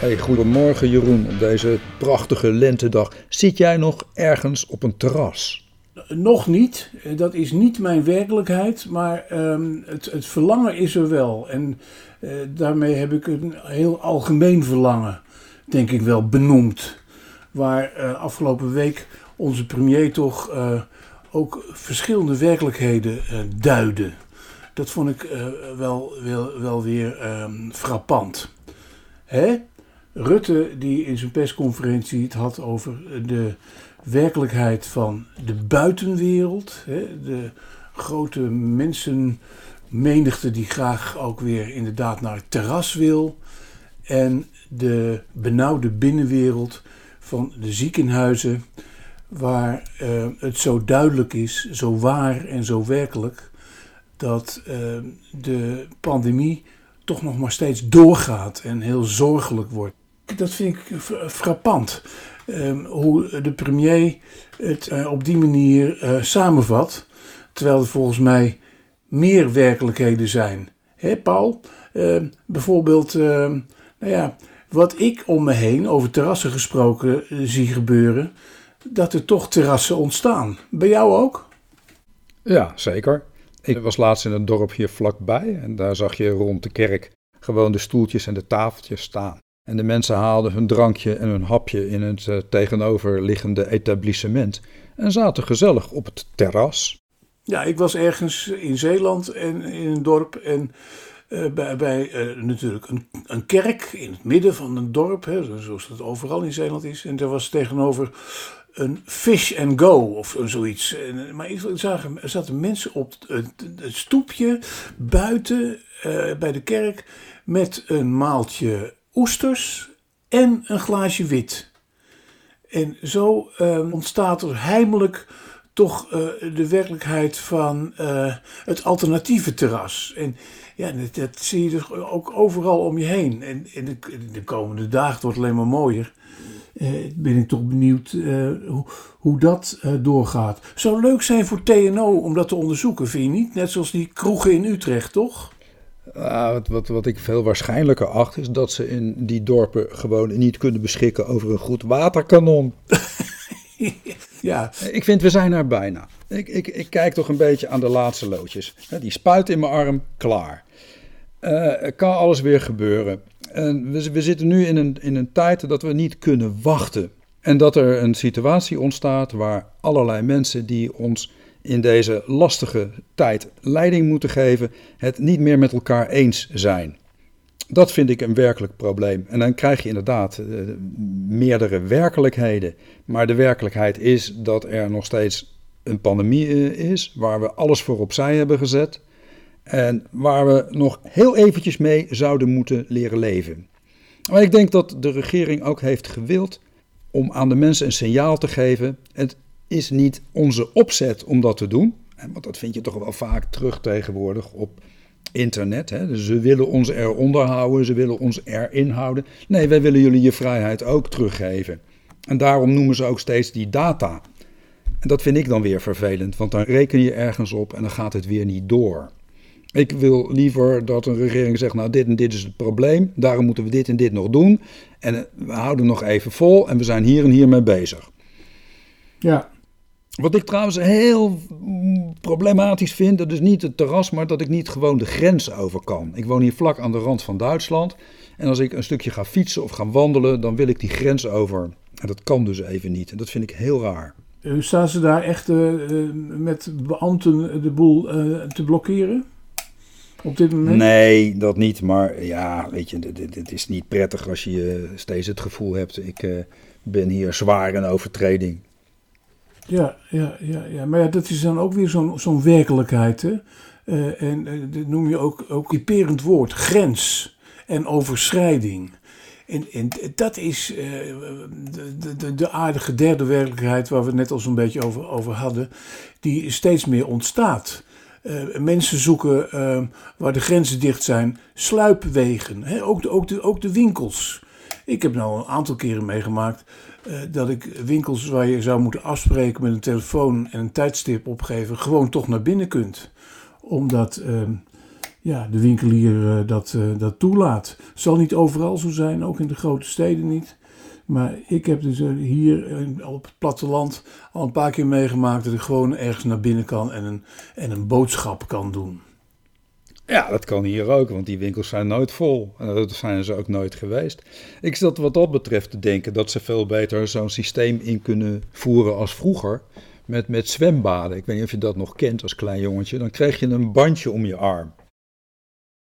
Hey, goedemorgen Jeroen, op deze prachtige lentedag. Zit jij nog ergens op een terras? Nog niet. Dat is niet mijn werkelijkheid, maar ehm, het, het, verlangen is er wel. En uh, daarmee heb ik een heel algemeen verlangen, denk ik wel, benoemd. Waar uh, afgelopen week onze premier toch ook verschillende werkelijkheden duidde. Dat vond ik wel, wel, wel weer um, frappant. Hè? Rutte die in zijn persconferentie het had over de werkelijkheid van de buitenwereld. De grote mensenmenigte die graag ook weer inderdaad naar het terras wil. En de benauwde binnenwereld van de ziekenhuizen, waar uh, het zo duidelijk is, zo waar en zo werkelijk, dat uh, de pandemie toch nog maar steeds doorgaat en heel zorgelijk wordt. Dat vind ik frappant. Um, hoe de premier het uh, op die manier uh, samenvat. Terwijl er volgens mij meer werkelijkheden zijn. Paul? Uh, bijvoorbeeld, nou ja, wat ik om me heen, over terrassen gesproken, zie gebeuren. Dat er toch terrassen ontstaan. Bij jou ook? Ja, zeker. Ik was laatst in een dorp hier vlakbij en daar zag je rond de kerk gewoon de stoeltjes en de tafeltjes staan. En de mensen haalden hun drankje en hun hapje in het uh, tegenoverliggende etablissement en zaten gezellig op het terras. Ja, ik was ergens in Zeeland en in een dorp en uh, bij, bij uh, natuurlijk een, een, kerk in het midden van een dorp, hè, zoals dat overal in Zeeland is. En er was tegenover een fish and go of zoiets. Maar ik zag, er zaten mensen op het, het stoepje buiten bij de kerk met een maaltje oesters en een glaasje wit. En zo uh, ontstaat er heimelijk toch uh, de werkelijkheid van uh, het alternatieve terras. En ja, dat, zie je dus ook overal om je heen. En, en de, de, komende dagen wordt het alleen maar mooier. ben ik toch benieuwd hoe, hoe dat doorgaat. Zou leuk zijn voor TNO om dat te onderzoeken, vind je niet? Net zoals die kroegen in Utrecht, toch? Uh, wat, wat, wat ik veel waarschijnlijker acht, is dat ze in die dorpen gewoon niet kunnen beschikken over een goed waterkanon. ja. Ik vind, we zijn er bijna. Ik, ik, ik kijk toch een beetje aan de laatste loodjes. Die spuit in mijn arm, klaar. Uh, kan alles weer gebeuren. En we, we zitten nu in een, in een tijd dat we niet kunnen wachten. En dat er een situatie ontstaat waar allerlei mensen die ons in deze lastige tijd leiding moeten geven, het niet meer met elkaar eens zijn. Dat vind ik een werkelijk probleem. En dan krijg je inderdaad uh, meerdere werkelijkheden. Maar de werkelijkheid is dat er nog steeds een pandemie uh, is, waar we alles voor opzij hebben gezet. En waar we nog heel eventjes mee zouden moeten leren leven. Maar ik denk dat de regering ook heeft gewild om aan de mensen een signaal te geven. Is niet onze opzet om dat te doen. Want dat vind je toch wel vaak terug tegenwoordig op internet. Hè? Dus ze willen ons eronder houden, ze willen ons erin houden. Nee, wij willen jullie je vrijheid ook teruggeven. En daarom noemen ze ook steeds die data. En dat vind ik dan weer vervelend, want dan reken je ergens op en dan gaat het weer niet door. Ik wil liever dat een regering zegt, nou dit en dit is het probleem, daarom moeten we dit en dit nog doen. En we houden nog even vol en we zijn hier en hier mee bezig. Ja, wat ik trouwens heel problematisch vind, dat is niet het terras, maar dat ik niet gewoon de grens over kan. Ik woon hier vlak aan de rand van Duitsland. En als ik een stukje ga fietsen of ga wandelen, dan wil ik die grens over. En dat kan dus even niet. En dat vind ik heel raar. Uh, staan ze daar echt uh, met beambten de boel uh, te blokkeren? Op dit moment? Nee, dat niet. Maar ja, weet je, het is niet prettig als je steeds het gevoel hebt: ik ben hier zwaar in overtreding. Ja, ja, ja, ja. maar ja, dat is dan ook weer zo'n zo'n werkelijkheid. Hè? Uh, en uh, dat noem je ook, ook typerend woord, grens en overschrijding. En, dat is uh, de, de, de, aardige derde werkelijkheid waar we het net al zo'n beetje over, over hadden, die steeds meer ontstaat. mensen zoeken waar de grenzen dicht zijn, sluipwegen? Ook, de, ook, de, ook de winkels. Ik heb nou een aantal keren meegemaakt uh, dat ik winkels waar je zou moeten afspreken met een telefoon en een tijdstip opgeven, gewoon toch naar binnen kunt. Omdat uh, ja, de winkelier dat, dat toelaat. Zal niet overal zo zijn, ook in de grote steden niet. Maar ik heb dus hier op het platteland al een paar keer meegemaakt dat ik gewoon ergens naar binnen kan en een, en een boodschap kan doen. Ja, dat kan hier ook, want die winkels zijn nooit vol. En dat zijn ze ook nooit geweest. Ik zat wat dat betreft te denken dat ze veel beter zo'n systeem in kunnen voeren als vroeger. Met, met zwembaden. Ik weet niet of je dat nog kent als klein jongetje. Dan kreeg je een bandje om je arm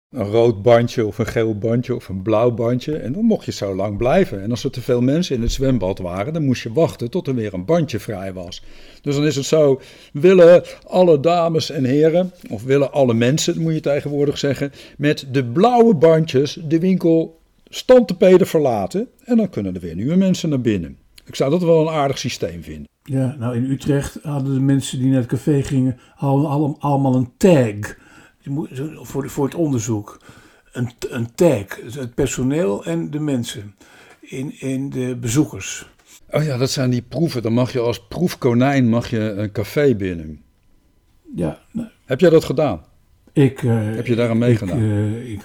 een rood bandje of een geel bandje of een blauw bandje. En dan mocht je zo lang blijven. En als er te veel mensen in het zwembad waren, dan moest je wachten tot er weer een bandje vrij was. Dus dan is het zo, willen alle dames en heren, of willen alle mensen, moet je tegenwoordig zeggen, met de blauwe bandjes de winkel standtepeden verlaten. En dan kunnen er weer nieuwe mensen naar binnen. Ik zou dat wel een aardig systeem vinden. Ja, nou in Utrecht hadden de mensen die naar het café gingen, hadden allemaal een tag voor, voor het onderzoek een, een tag, het personeel en de mensen in, in de bezoekers. Oh ja, dat zijn die proeven. Dan mag je als proefkonijn mag je een café binnen. Ja. Heb jij dat gedaan? Ik, uh, Heb je daar aan meegedaan? Ik, uh, ik,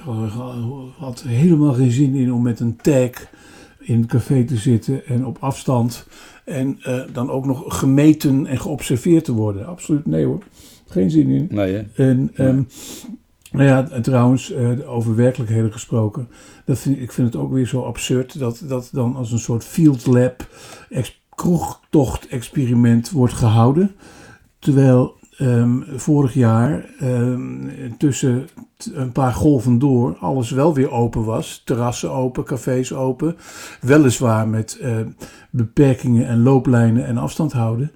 had helemaal geen zin in om met een tag in het café te zitten en op afstand. En uh, dan ook nog gemeten en geobserveerd te worden. Absoluut nee hoor. Geen zin in. Nee, hè? En, um, nou ja, trouwens, uh, over werkelijkheden gesproken. Dat vind, ik vind het ook weer zo absurd dat dat dan als een soort field lab kroegtocht-experiment wordt gehouden. Terwijl um, vorig jaar um, tussen een paar golven door alles wel weer open was. Terrassen open, cafés open. Weliswaar met uh, beperkingen en looplijnen en afstand houden.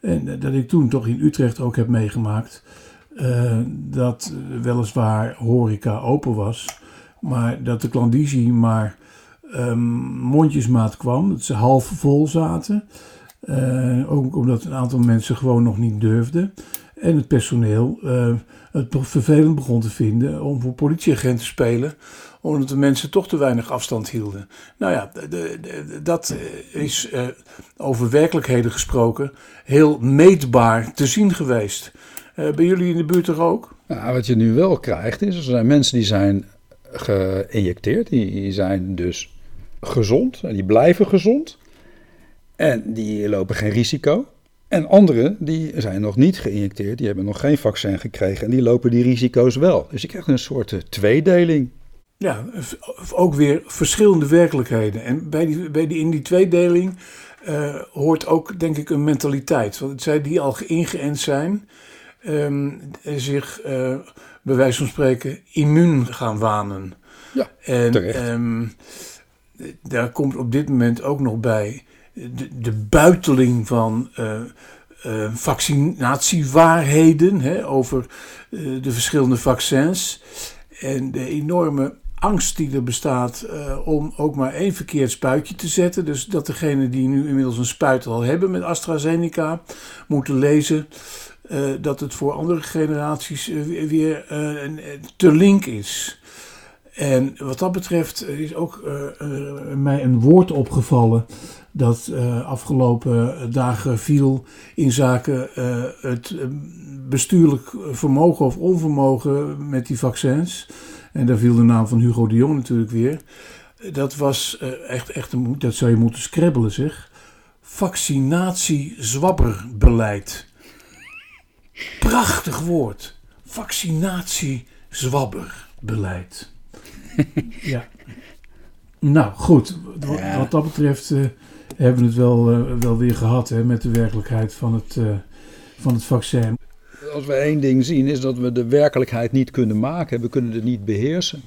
En dat ik toen toch in Utrecht ook heb meegemaakt uh, dat weliswaar horeca open was, maar dat de klandizie maar um, mondjesmaat kwam, dat ze half vol zaten. Uh, ook omdat een aantal mensen gewoon nog niet durfden. En het personeel het vervelend begon te vinden om voor politieagent te spelen omdat de mensen toch te weinig afstand hielden. Nou ja, de, de, dat is uh, over werkelijkheden gesproken heel meetbaar te zien geweest. Uh, bij jullie in de buurt toch ook? Nou, wat je nu wel krijgt is, er zijn mensen die zijn geïnjecteerd, die zijn dus gezond en die blijven gezond. En die lopen geen risico. En anderen die zijn nog niet geïnjecteerd, die hebben nog geen vaccin gekregen en die lopen die risico's wel. Dus je krijgt een soort tweedeling. Ja, ook weer verschillende werkelijkheden. En bij die, bij die, in die tweedeling uh, hoort ook, denk ik, een mentaliteit. Want zij die al ingeënt zijn, um, zich uh, bij wijze van spreken immuun gaan wanen. Ja, en terecht. Um, daar komt op dit moment ook nog bij de, de buiteling van uh, uh, vaccinatiewaarheden hè, over de verschillende vaccins. En de enorme angst die er bestaat uh, om ook maar één verkeerd spuitje te zetten. Dus dat degenen die nu inmiddels een spuit al hebben met AstraZeneca moeten lezen uh, dat het voor andere generaties uh, weer te link is. En wat dat betreft is ook mij een woord opgevallen dat afgelopen dagen viel in zaken het bestuurlijk vermogen of onvermogen met die vaccins. En daar viel de naam van Hugo de Jong natuurlijk weer. Dat was uh, echt, echt een, dat zou je moeten scrabbelen zeg. Vaccinatie-zwabberbeleid. Prachtig woord. Vaccinatie-zwabberbeleid. ja. Nou goed, wat, ja. wat dat betreft uh, hebben we het wel, uh, wel weer gehad hè, met de werkelijkheid van het, van het vaccin als we één ding zien, is dat we de werkelijkheid niet kunnen maken. We kunnen het niet beheersen.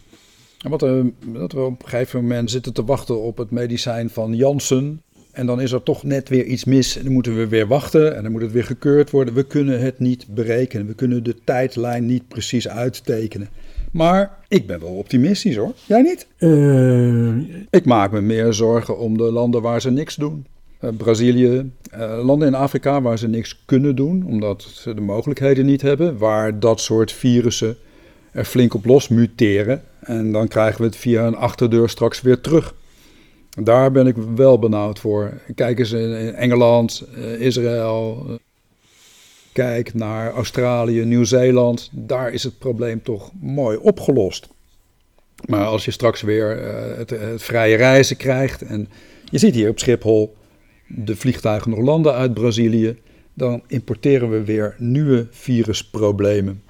En wat er, dat we op een gegeven moment zitten te wachten op het medicijn van Janssen. En dan is er toch net weer iets mis. En dan moeten we weer wachten en dan moet het weer gekeurd worden. We kunnen het niet berekenen. We kunnen de tijdlijn niet precies uittekenen. Maar ik ben wel optimistisch hoor. Jij niet? Uh... Ik maak me meer zorgen om de landen waar ze niks doen. Eh, Brazilië, uh, landen in Afrika waar ze niks kunnen doen, omdat ze de mogelijkheden niet hebben, waar dat soort virussen er flink op los muteren. En dan krijgen we het via een achterdeur straks weer terug. Daar ben ik wel benauwd voor. Kijk eens in Engeland, uh, Israël. Kijk naar Australië, Nieuw-Zeeland, daar is het probleem toch mooi opgelost. Maar als je straks weer het, het, vrije reizen krijgt en je ziet hier op Schiphol de vliegtuigen nog landen uit Brazilië, dan importeren we weer nieuwe virusproblemen.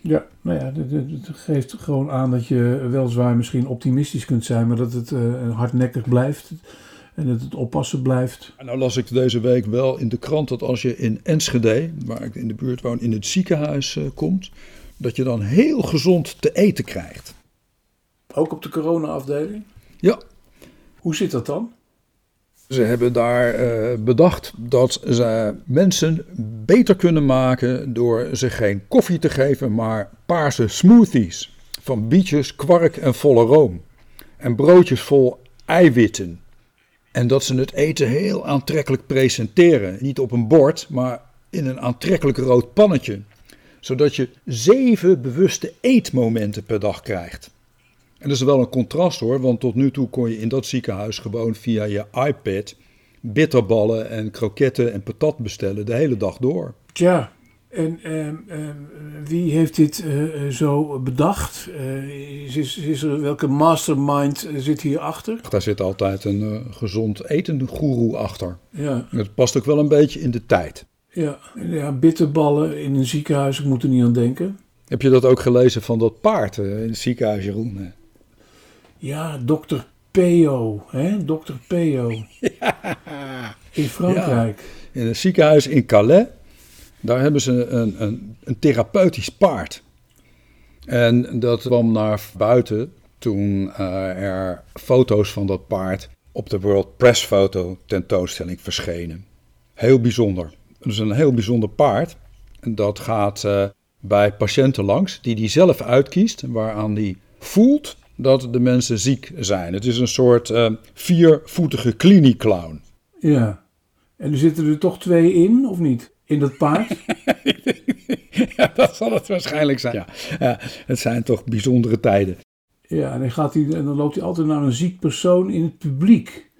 Ja, nou ja, het geeft gewoon aan dat je weliswaar misschien optimistisch kunt zijn, maar dat het uh, hardnekkig blijft en dat het oppassen blijft. Nou las ik deze week wel in de krant dat als je in Enschede, waar ik in de buurt woon, in het ziekenhuis uh, komt, dat je dan heel gezond te eten krijgt. Ook op de corona-afdeling? Ja. Hoe zit dat dan? Ze hebben daar uh, bedacht dat ze mensen beter kunnen maken door ze geen koffie te geven, maar paarse smoothies van bietjes, kwark en volle room. En broodjes vol eiwitten. En dat ze het eten heel aantrekkelijk presenteren. Niet op een bord, maar in een aantrekkelijk rood pannetje. Zodat je zeven bewuste eetmomenten per dag krijgt. En dat is wel een contrast hoor, want tot nu toe kon je in dat ziekenhuis gewoon via je iPad bitterballen en kroketten en patat bestellen de hele dag door. Tja, en uh, uh, wie heeft dit uh, zo bedacht? Is, is, is, er, welke mastermind zit hierachter? Daar zit altijd een gezond eten goeroe achter. Ja. Het past ook wel een beetje in de tijd. Ja, ja bitterballen in een ziekenhuis, ik moet er niet aan denken. Heb je dat ook gelezen van dat paard in het ziekenhuis, Jeroen? Ja, dokter Peo, hè? Dokter Peo. Ja. In Frankrijk. Ja. In een ziekenhuis in Calais, daar hebben ze een, een, een therapeutisch paard. En dat kwam naar buiten toen uh, er foto's van dat paard op de World Press Foto tentoonstelling verschenen. Heel bijzonder. Het is een heel bijzonder paard. En dat gaat uh, bij patiënten langs die die zelf uitkiest, waaraan die voelt dat de mensen ziek zijn. Het is een soort uh, viervoetige kliniekclown. Ja, en er zitten er toch twee in, of niet? In dat paard? ja, dat zal het waarschijnlijk zijn. Ja. ja. het zijn toch bijzondere tijden. Ja, en dan, gaat hij, en dan loopt hij altijd naar een ziek persoon in het publiek.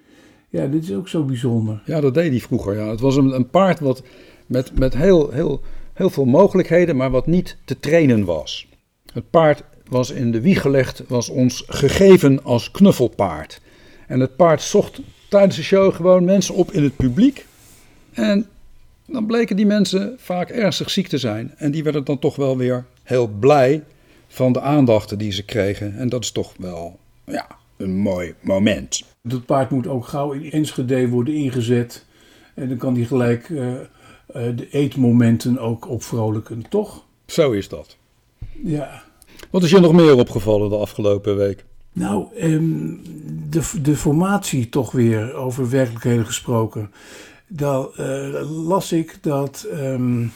Ja, dit is ook zo bijzonder. Ja, dat deed hij vroeger. Ja. Het was een, een paard wat met, met heel, heel, heel veel mogelijkheden, maar wat niet te trainen was. Het paard was in de wieg gelegd, was ons gegeven als knuffelpaard. En het paard zocht tijdens de show gewoon mensen op in het publiek. En dan bleken die mensen vaak ernstig ziek te zijn. En die werden dan toch wel weer heel blij van de aandachten die ze kregen. En dat is toch wel ja, een mooi moment. Dat paard moet ook gauw in Enschede worden ingezet. En dan kan die gelijk uh, uh, de eetmomenten ook opvrolijken, toch? Zo is dat. Ja. Wat is je nog meer opgevallen de afgelopen week? Nou, um, de, de formatie toch weer over werkelijkheden gesproken. Dan uh, las ik dat um,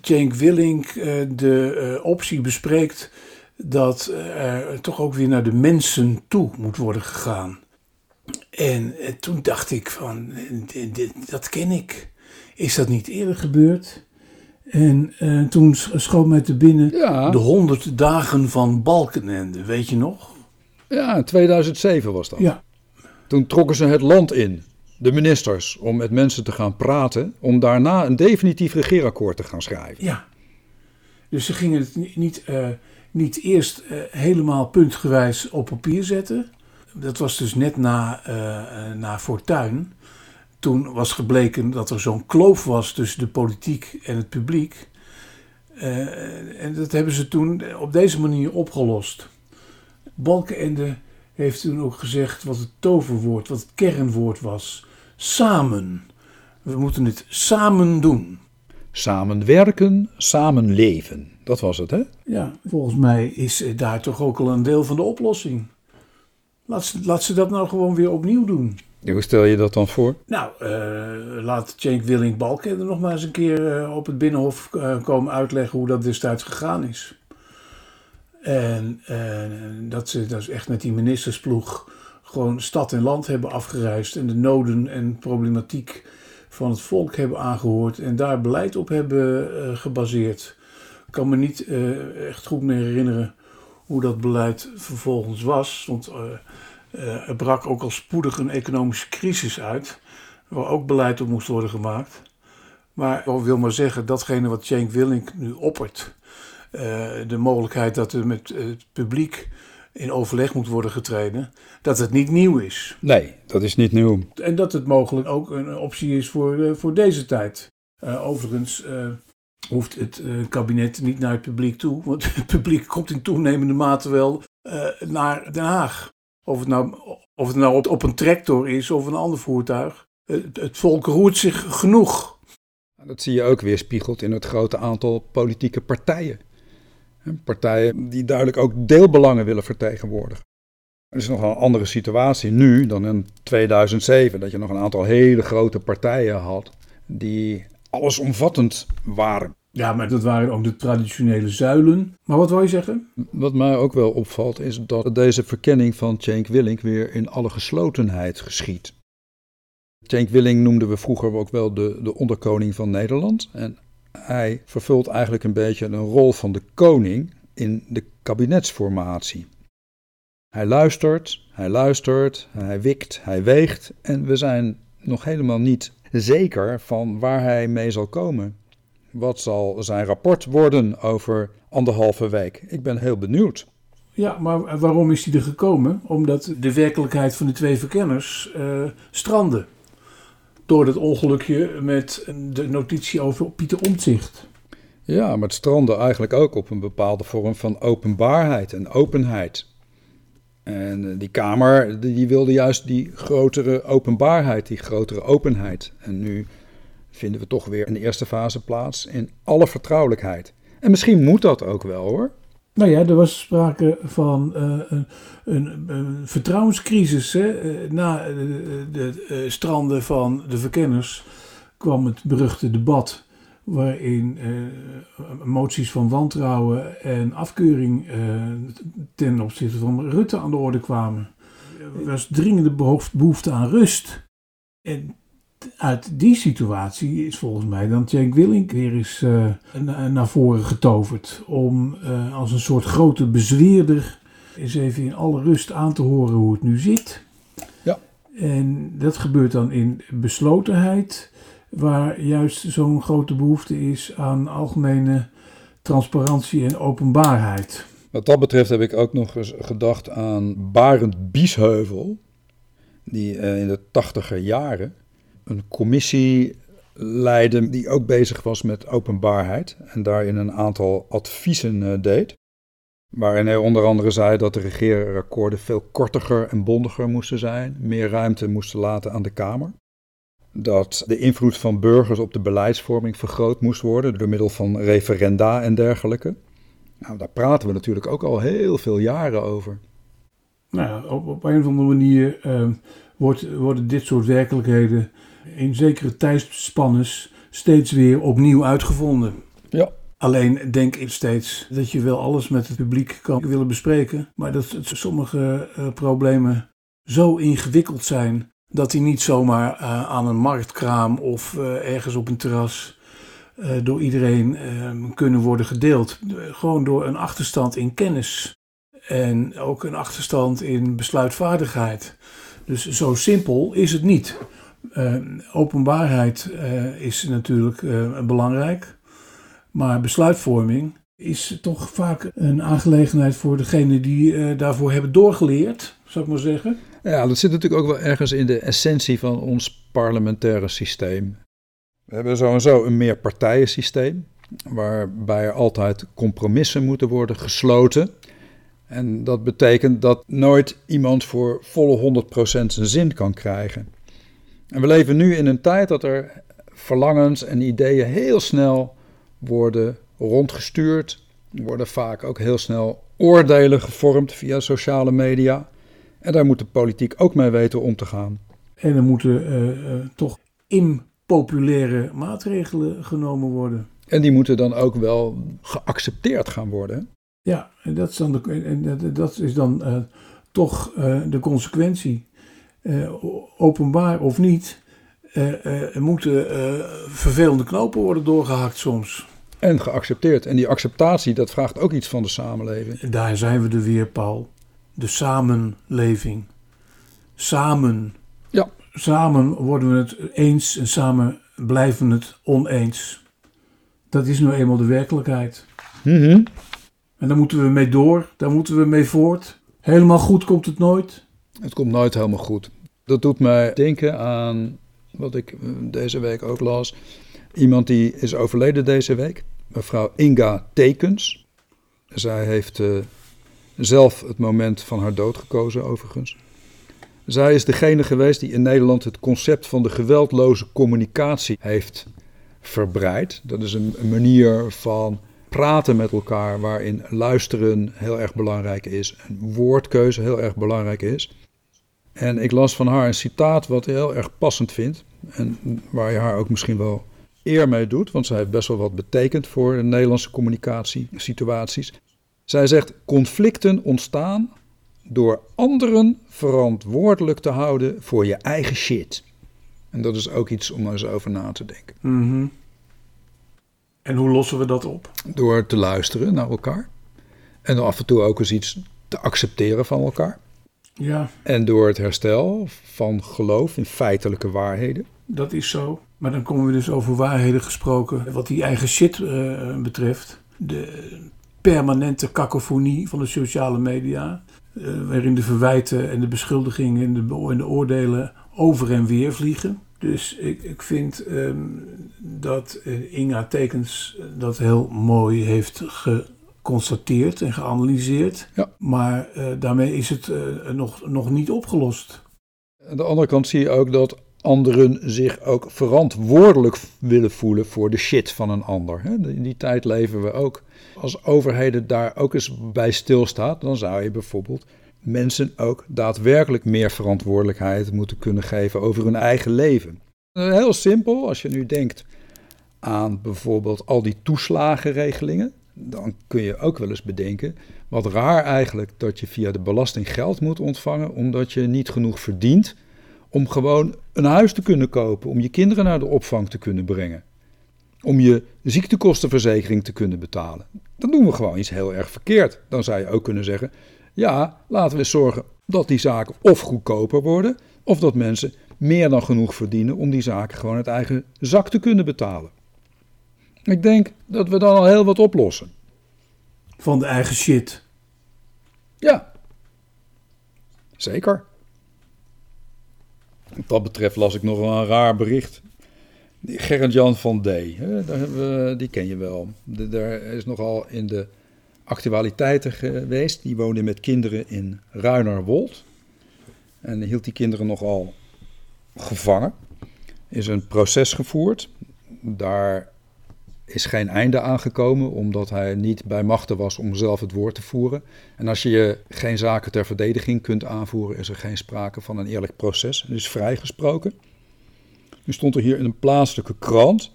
Cenk Willink uh, de uh, optie bespreekt dat er toch ook weer naar de mensen toe moet worden gegaan. En toen dacht ik van, dat ken ik. Is dat niet eerder gebeurd? En uh, toen schoot mij te binnen ja. de 100 dagen van Balkenende, weet je nog? Ja, in 2007 was dat. Ja. Toen trokken ze het land in, de ministers, om met mensen te gaan praten, om daarna een definitief regeerakkoord te gaan schrijven. Ja. Dus ze gingen het niet, uh, niet eerst uh, helemaal puntgewijs op papier zetten. Dat was dus net na, na Fortuin toen was gebleken dat er zo'n kloof was tussen de politiek en het publiek. Uh, en dat hebben ze toen op deze manier opgelost. Balkenende heeft toen ook gezegd wat het toverwoord, wat het kernwoord was. Samen. We moeten het samen doen. Samen werken, samen leven. Dat was het, hè? Ja, volgens mij is daar toch ook al een deel van de oplossing. Laat ze, laat ze dat nou gewoon weer opnieuw doen. Hoe stel je dat dan voor? Nou, uh, laat Cenk Willing Balken er nog maar eens een keer uh, op het Binnenhof uh, komen uitleggen hoe dat destijds gegaan is. En dat ze dus echt met die ministersploeg gewoon stad en land hebben afgereisd en de noden en problematiek van het volk hebben aangehoord en daar beleid op hebben gebaseerd. Ik kan me niet echt goed meer herinneren hoe dat beleid vervolgens was, want er brak ook al spoedig een economische crisis uit, waar ook beleid op moest worden gemaakt. Maar ik wil maar zeggen, datgene wat Cenk Willink nu oppert, uh, de mogelijkheid dat er met het publiek in overleg moet worden getreden, dat het niet nieuw is. Nee, dat is niet nieuw. En dat het mogelijk ook een optie is voor, uh, voor deze tijd. Uh, overigens hoeft het kabinet niet naar het publiek toe, want het publiek komt in toenemende mate wel naar Den Haag. Of het nou, of het nou op, een tractor is of een ander voertuig. Het, het volk roert zich genoeg dat zie je ook weer spiegeld in het grote aantal politieke partijen. Partijen die duidelijk ook deelbelangen willen vertegenwoordigen. Er is nog een andere situatie nu dan in 2007, dat je nog een aantal hele grote partijen had die allesomvattend waren. Ja, maar dat waren ook de traditionele zuilen. Maar wat wil je zeggen? Wat mij ook wel opvalt is dat deze verkenning van Cenk Willink weer in alle geslotenheid geschiet. Cenk Willing noemden we vroeger ook wel de, de onderkoning van Nederland. En hij vervult eigenlijk een beetje een rol van de koning in de kabinetsformatie. Hij luistert, hij luistert, hij wikt, hij weegt en we zijn nog helemaal niet zeker van waar hij mee zal komen. Wat zal zijn rapport worden over anderhalve week? Ik ben heel benieuwd. Ja, maar waarom is hij er gekomen? Omdat de werkelijkheid van de twee verkenners uh, strandde door het ongelukje met de notitie over Pieter Omtzigt. Ja, maar het strandde eigenlijk ook op een bepaalde vorm van openbaarheid en openheid. En eh, die Kamer die wilde juist die grotere openbaarheid, die grotere openheid. En nu vinden we toch weer in de eerste fase plaats in alle vertrouwelijkheid. En misschien moet dat ook wel hoor. Nou ja, er was sprake van uh, een, een, vertrouwenscrisis. Hè? Eh, na de, de, de, stranden van de verkenners kwam het beruchte debat waarin moties van wantrouwen en afkeuring ten opzichte van Rutte aan de orde kwamen. Er was dringende behoefte aan rust. En uit die situatie is volgens mij dan Cenk Willink weer eens uh, naar voren getoverd. Om uh, als een soort grote bezweerder eens even in alle rust aan te horen hoe het nu zit. Ja. En dat gebeurt dan in beslotenheid, waar juist zo'n grote behoefte is aan algemene transparantie en openbaarheid. Wat dat betreft heb ik ook nog eens gedacht aan Barend Biesheuvel, die uh, in de tachtiger jaren een commissie leidde die ook bezig was met openbaarheid en daarin een aantal adviezen uh, deed. Waarin hij onder andere zei dat de regeerakkoorden veel kortiger en bondiger moesten zijn, meer ruimte moesten laten aan de Kamer. Dat de invloed van burgers op de beleidsvorming vergroot moest worden door middel van referenda en dergelijke. Nou, daar praten we natuurlijk ook al heel veel jaren over. Nou, op, op een of andere manier uh, wordt, worden dit soort werkelijkheden in zekere tijdspannes steeds weer opnieuw uitgevonden. Ja. Alleen denk ik steeds dat je wel alles met het publiek kan willen bespreken, maar dat sommige uh, problemen zo ingewikkeld zijn dat die niet zomaar uh, aan een marktkraam of uh, ergens op een terras door iedereen ehm, kunnen worden gedeeld. Gewoon door een achterstand in kennis en ook een achterstand in besluitvaardigheid. Dus zo simpel is het niet. Uh, openbaarheid uh, is natuurlijk uh, belangrijk, maar besluitvorming is toch vaak een aangelegenheid voor degene die daarvoor hebben doorgeleerd, zou ik maar zeggen. Ja, dat zit natuurlijk ook wel ergens in de essentie van ons parlementaire systeem. We hebben sowieso een meerpartijensysteem, waarbij er altijd compromissen moeten worden gesloten. En dat betekent dat nooit iemand voor volle 100% zijn zin kan krijgen. En we leven nu in een tijd dat er verlangens en ideeën heel snel worden rondgestuurd. Er worden vaak ook heel snel oordelen gevormd via sociale media. En daar moet de politiek ook mee weten om te gaan. En er moeten uh, uh, toch impopulaire maatregelen genomen worden. En die moeten dan ook wel geaccepteerd gaan worden. Ja, en dat is dan, de, en dat is dan uh, toch de consequentie. Eh, openbaar of niet, er moeten vervelende knopen worden doorgehakt soms. En geaccepteerd. En die acceptatie, dat vraagt ook iets van de samenleving. Daar zijn we er weer, Paul. De samenleving. Samen. Ja. Samen worden we het eens en samen blijven het oneens. Dat is nu eenmaal de werkelijkheid. Mhm. En daar moeten we mee door, daar moeten we mee voort. Helemaal goed komt het nooit. Het komt nooit helemaal goed. Dat doet mij denken aan wat ik eh, deze week ook las. Iemand die is overleden deze week, mevrouw Inga Tekens. Zij heeft uh, zelf het moment van haar dood gekozen, overigens. Zij is degene geweest die in Nederland het concept van de geweldloze communicatie heeft verbreid. Dat is een, een manier van praten met elkaar waarin luisteren heel erg belangrijk is en woordkeuze heel erg belangrijk is. En ik las van haar een citaat wat ik heel erg passend vind en waar je haar ook misschien wel eer mee doet, want zij heeft best wel wat betekend voor de Nederlandse communicatiesituaties. Zij zegt: conflicten ontstaan door anderen verantwoordelijk te houden voor je eigen shit. En dat is ook iets om eens over na te denken. Mhm. En hoe lossen we dat op? Door te luisteren naar elkaar. En af en toe ook eens iets te accepteren van elkaar. Ja. En door het herstel van geloof in feitelijke waarheden. Dat is zo. Maar dan komen we dus over waarheden gesproken. Wat die eigen shit uh, betreft. De permanente kakofonie van de sociale media. Uh, waarin de verwijten en de beschuldigingen en de, en de oordelen over en weer vliegen. Dus ik, ik vind um, dat uh, Inga Tekens dat heel mooi heeft geconstateerd en geanalyseerd. Ja. Maar uh, daarmee is het uh, nog, nog niet opgelost. Aan de andere kant zie je ook dat anderen zich ook verantwoordelijk willen voelen voor de shit van een ander. In die tijd leven we ook. Als overheden daar ook eens bij stilstaat, dan zou je bijvoorbeeld mensen ook daadwerkelijk meer verantwoordelijkheid moeten kunnen geven over hun eigen leven. Heel simpel, als je nu denkt aan bijvoorbeeld al die toeslagenregelingen, dan kun je ook wel eens bedenken, wat raar eigenlijk dat je via de belasting geld moet ontvangen omdat je niet genoeg verdient om gewoon een huis te kunnen kopen, om je kinderen naar de opvang te kunnen brengen, om je ziektekostenverzekering te kunnen betalen. Dan doen we gewoon iets heel erg verkeerd. Dan zou je ook kunnen zeggen, ja, laten we zorgen dat die zaken of goedkoper worden, of dat mensen meer dan genoeg verdienen om die zaken gewoon uit eigen zak te kunnen betalen. Ik denk dat we dan al heel wat oplossen. Van de eigen shit. Ja, zeker. Wat dat betreft las ik nog wel een raar bericht. Gerrit-Jan van D, hè, die ken je wel. Daar is nogal in de actualiteiten geweest. Die woonde met kinderen in Ruinerwold. En hield die kinderen nogal gevangen. Is een proces gevoerd. Daar is geen einde aangekomen, omdat hij niet bij machten was om zelf het woord te voeren. En als je geen zaken ter verdediging kunt aanvoeren, is er geen sprake van een eerlijk proces. Het is vrijgesproken. Nu stond er hier in een plaatselijke krant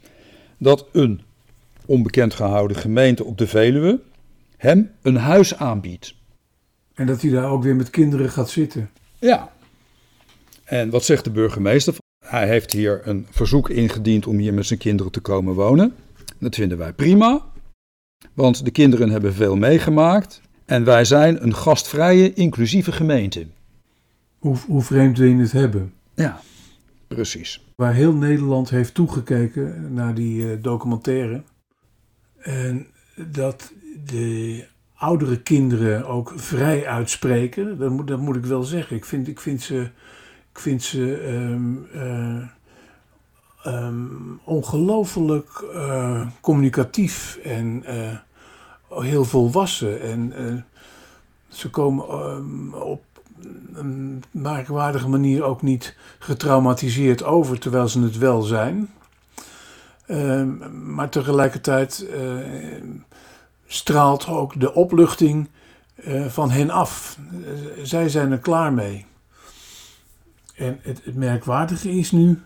dat een onbekend gehouden gemeente op de Veluwe hem een huis aanbiedt. En dat hij daar ook weer met kinderen gaat zitten. Ja. En wat zegt de burgemeester? Hij heeft hier een verzoek ingediend om hier met zijn kinderen te komen wonen. Dat vinden wij prima, want de kinderen hebben veel meegemaakt en wij zijn een gastvrije, inclusieve gemeente. Hoe, hoe vreemd we het hebben. Ja, precies. Waar heel Nederland heeft toegekeken naar die uh, documentaire. En dat de oudere kinderen ook vrij uitspreken, dat moet, dat moet ik wel zeggen. Ik vind, ik vind ze, ik vind ze um, uh, um, ongelooflijk uh, communicatief en uh, heel volwassen. En uh, ze komen um, op een merkwaardige manier ook niet getraumatiseerd over, terwijl ze het wel zijn. Um, maar tegelijkertijd straalt ook de opluchting van hen af. zij zijn er klaar mee. En het, het merkwaardige is nu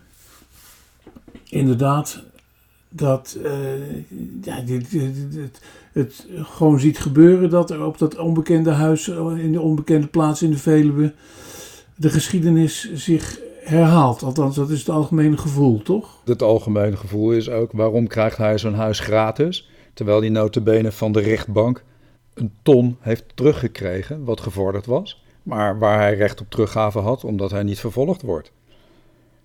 inderdaad dat uh, ja, dit, het gewoon ziet gebeuren dat er op dat onbekende huis, in de onbekende plaats in de Veluwe, de geschiedenis zich herhaalt. Althans, dat is het algemene gevoel, toch? Het algemene gevoel is ook, waarom krijgt hij zo'n huis gratis? Terwijl die notabene van de rechtbank een ton heeft teruggekregen, wat gevorderd was. Maar waar hij recht op teruggave had, omdat hij niet vervolgd wordt.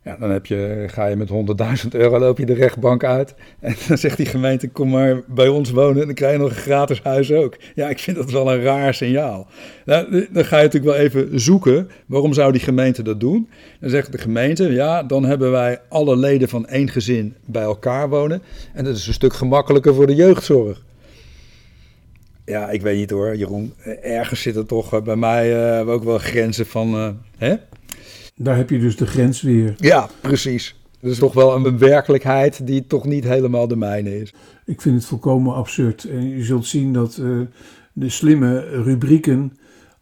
Ja, dan heb je, ga je met 100.000 euro loop je de rechtbank uit. En dan zegt die gemeente, kom maar bij ons wonen en dan krijg je nog een gratis huis ook. Ja, ik vind dat wel een raar signaal. Nou, dan ga je natuurlijk wel even zoeken, waarom zou die gemeente dat doen? Dan zegt de gemeente, ja, dan hebben wij alle leden van één gezin bij elkaar wonen. En dat is een stuk gemakkelijker voor de jeugdzorg. Ja, ik weet niet hoor, Jeroen. Ergens zitten toch eh, bij mij ook wel grenzen van, hè? Daar heb je dus de grens weer. Ja, precies. Dat is toch wel een werkelijkheid die toch niet helemaal de mijne is. Ik vind het volkomen absurd. En je zult zien dat uh, de slimme rubrieken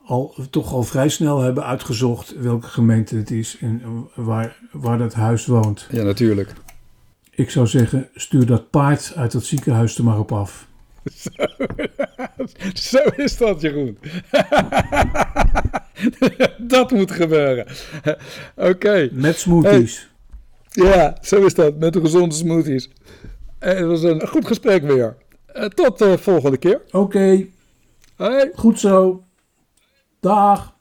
al, toch al vrij snel hebben uitgezocht welke gemeente het is en waar, waar dat huis woont. Ja, natuurlijk. Ik zou zeggen, stuur dat paard uit dat ziekenhuis er maar op af. Zo, zo is dat, Jeroen. dat moet gebeuren. Oké. Met smoothies. ja, zo is dat. Met de gezonde smoothies. Het was een goed gesprek weer. Tot de volgende keer. Oké. Hey. Goed zo. Dag.